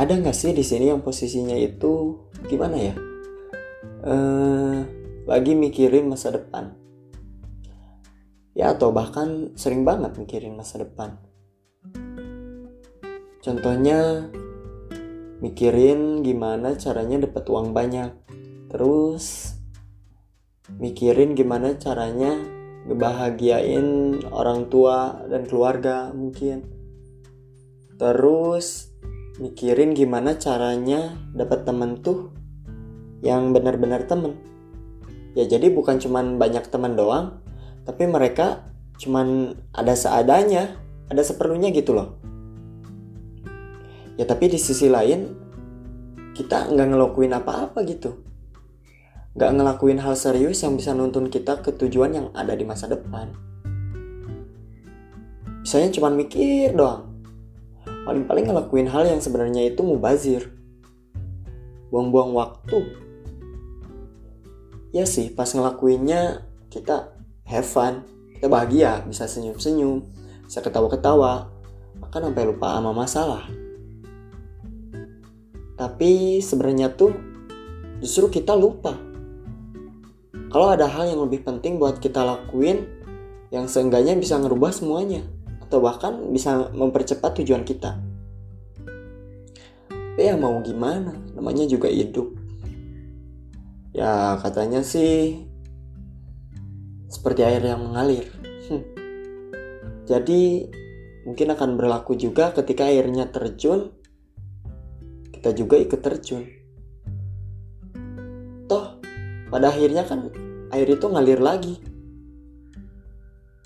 ada nggak sih di sini yang posisinya itu gimana ya? Eh, lagi mikirin masa depan. Ya atau bahkan sering banget mikirin masa depan. Contohnya mikirin gimana caranya dapat uang banyak. Terus mikirin gimana caranya ngebahagiain orang tua dan keluarga mungkin. Terus mikirin gimana caranya dapat temen tuh yang benar-benar temen. Ya jadi bukan cuman banyak teman doang tapi mereka cuman ada seadanya ada seperlunya gitu loh. Ya tapi di sisi lain kita nggak ngelakuin apa-apa gitu. Nggak ngelakuin hal serius yang bisa nuntun kita ke tujuan yang ada di masa depan. Misalnya cuma mikir doang paling-paling ngelakuin hal yang sebenarnya itu mubazir. Buang-buang waktu. Ya sih pas ngelakuinnya kita have fun. Kita bahagia bisa senyum-senyum bisa ketawa-ketawa bahkan sampai lupa sama masalah. Tapi sebenarnya tuh justru kita lupa. Kalau ada hal yang lebih penting buat kita lakuin yang seenggaknya bisa ngerubah semuanya atau bahkan bisa mempercepat tujuan kita. Ya mau gimana, namanya juga hidup. Ya katanya sih seperti air yang mengalir. Hmm. Jadi mungkin akan berlaku juga ketika airnya terjun kita juga ikut terjun. Toh, pada akhirnya kan air itu ngalir lagi.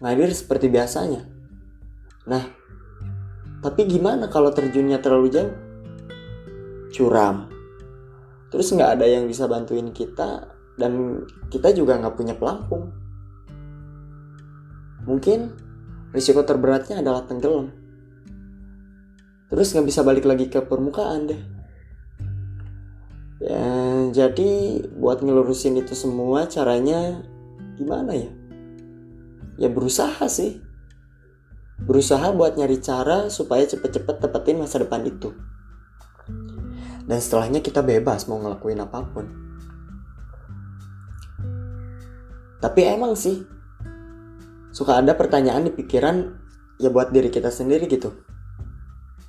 Ngalir seperti biasanya. Nah, tapi gimana kalau terjunnya terlalu jauh? Curam. Terus nggak ada yang bisa bantuin kita dan kita juga nggak punya pelampung. Mungkin risiko terberatnya adalah tenggelam. Terus nggak bisa balik lagi ke permukaan deh. Ya, jadi buat ngelurusin itu semua caranya gimana ya? Ya berusaha sih. Berusaha buat nyari cara supaya cepet-cepet dapetin masa depan itu. Dan setelahnya kita bebas mau ngelakuin apa pun. Tapi emang sih, suka ada pertanyaan di pikiran ya buat diri kita sendiri gitu.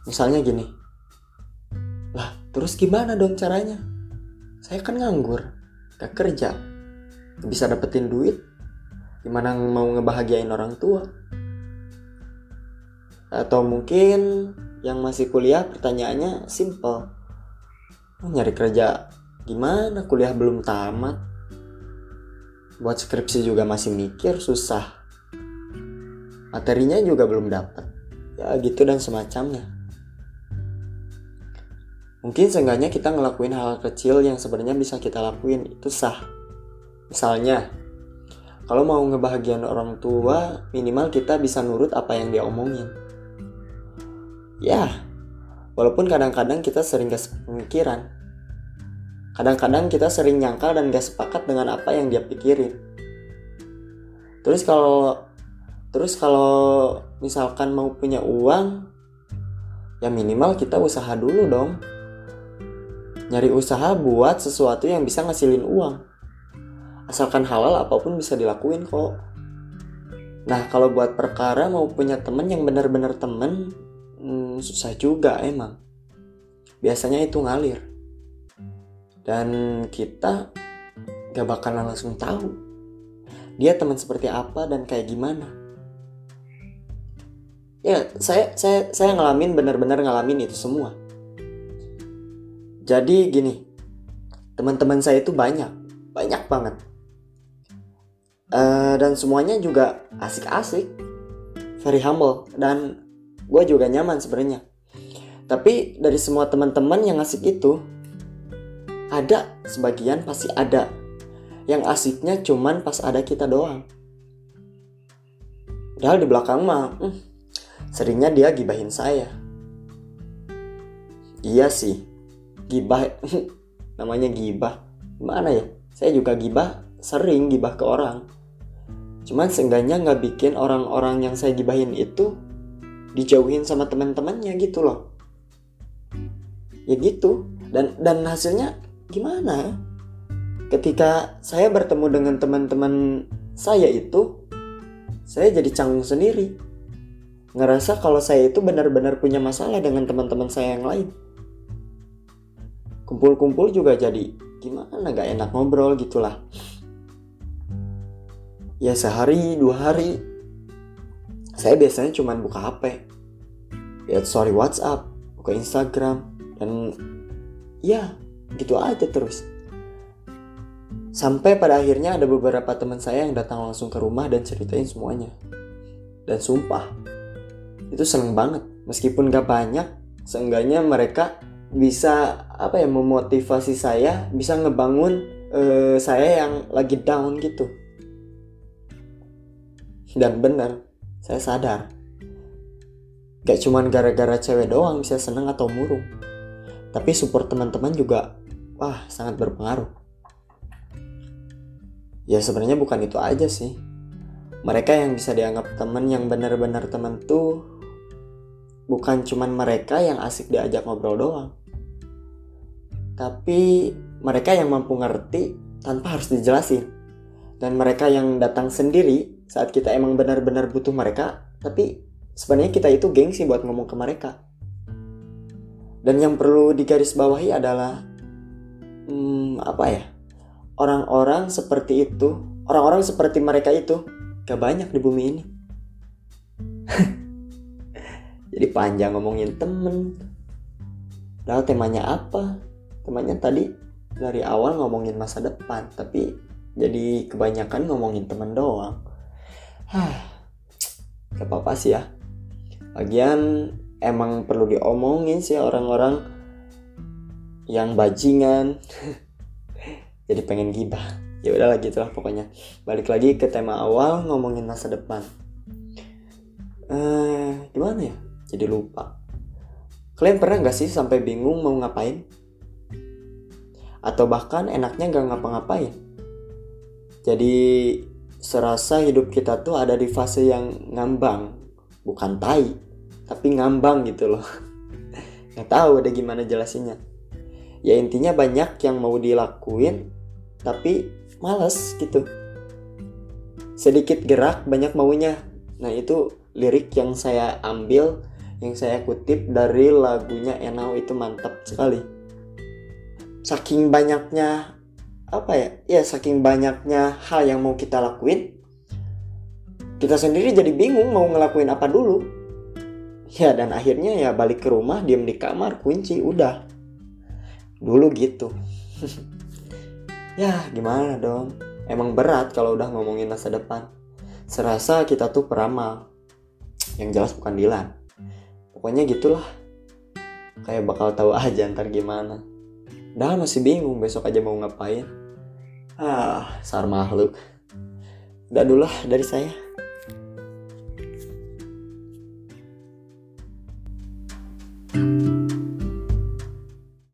Misalnya gini, lah terus gimana dong caranya? saya kan nganggur gak kerja gak bisa dapetin duit gimana mau ngebahagiain orang tua atau mungkin yang masih kuliah pertanyaannya simple. Mau nyari kerja gimana? Kuliah belum tamat. Buat skripsi juga masih mikir susah. Materinya juga belum dapat ya gitu dan semacamnya. Mungkin seenggaknya kita ngelakuin hal, -hal kecil yang sebenarnya bisa kita lakuin. Itu sah. Misalnya, kalau mau ngebahagiain orang tua, minimal kita bisa nurut apa yang dia omongin. Ya, walaupun kadang-kadang kita sering gak pemikiran. Kadang-kadang kita sering nyangkal dan gak sepakat dengan apa yang dia pikirin. Terus kalau terus kalau misalkan mau punya uang, ya minimal kita usaha dulu dong nyari usaha buat sesuatu yang bisa ngasilin uang. Asalkan halal apa pun bisa dilakuin kok. Nah kalau buat perkara mau punya temen yang benar-benar temen, hmm, susah juga emang. Biasanya itu ngalir. Dan kita gak bakalan langsung tahu dia teman seperti apa dan kayak gimana. Ya, saya saya saya ngalamin benar-benar ngalamin itu semua jadi gini, teman-teman saya itu banyak, banyak banget. Uh, dan semuanya juga asik-asik, very humble, dan gue juga nyaman sebenarnya. Tapi dari semua teman-teman yang asik itu, ada sebagian pasti ada. Yang asiknya cuman pas ada kita doang. Padahal di belakang mah, hmm, seringnya dia gibahin saya. Iya sih, gibah namanya gibah gimana ya saya juga gibah sering gibah ke orang cuman seenggaknya nggak bikin orang-orang yang saya gibahin itu dijauhin sama teman-temannya gitu loh. Ya gitu. Dan dan hasilnya gimana? Ketika saya bertemu dengan teman-teman saya itu saya jadi canggung sendiri. Ngerasa kalau saya itu benar-benar punya masalah dengan teman-teman saya yang lain. Kumpul-kumpul juga jadi gimana gak enak ngobrol? gitulah. Ya sehari dua hari saya biasanya cuma buka HP lihat story WhatsApp buka Instagram dan ya gitu aja terus. Sampai pada akhirnya ada beberapa teman saya yang datang langsung ke rumah dan ceritain semuanya. Dan sumpah itu seneng banget. Meskipun gak banyak seenggaknya mereka bisa apa ya memotivasi saya bisa ngebangun uh, saya yang lagi down gitu. Dan benar saya sadar. Gak cuman gara-gara cewek doang bisa seneng atau murung. Tapi support teman-teman juga wah sangat berpengaruh. Ya sebenarnya bukan itu aja sih. Mereka yang bisa dianggap teman yang benar-benar teman tuh bukan cuman mereka yang asik diajak ngobrol doang. Tapi mereka yang mampu ngerti tanpa harus dijelasin dan mereka yang datang sendiri saat kita emang benar-benar butuh mereka tapi sebenarnya kita itu gengsi buat ngomong ke mereka. Dan yang perlu digarisbawahi adalah hmm, apa ya orang-orang seperti itu orang-orang seperti mereka itu gak banyak di bumi ini. Jadi panjang ngomongin temen. Padahal temanya apa? Temanya tadi dari awal ngomongin masa depan, tapi jadi kebanyakan ngomongin temen doang. Hah, gak apa-apa sih ya. Lagian emang perlu diomongin sih orang-orang yang bajingan. Jadi pengen gibah. Ya udahlah gitulah pokoknya. Balik lagi ke tema awal ngomongin masa depan. Eh, gimana ya? Jadi lupa. Kalian pernah gak sih sampai bingung mau ngapain? Atau bahkan enaknya gak ngapa-ngapain? Jadi serasa hidup kita tuh ada di fase yang ngambang. Bukan tai tapi ngambang gitu loh. Nggak tahu ada gimana jelasinnya. Ya intinya banyak yang mau dilakuin tapi males gitu. Sedikit gerak banyak maunya. Nah itu lirik yang saya ambil yang saya kutip dari lagunya Enau itu mantap sekali. Saking banyaknya apa ya ya saking banyaknya hal yang mau kita lakuin kita sendiri jadi bingung mau ngelakuin apa dulu. Ya dan akhirnya ya balik ke rumah diam di kamar kunci udah. Dulu gitu. Ya gimana dong? Emang berat kalau udah ngomongin masa depan. Serasa kita tuh peramal. Yang jelas bukan Dilan. Pokoknya gitulah. Kayak bakal tahu aja ntar gimana Dah masih bingung besok aja mau ngapain. Ah, sar makhluk. Dan dulu lah dari saya.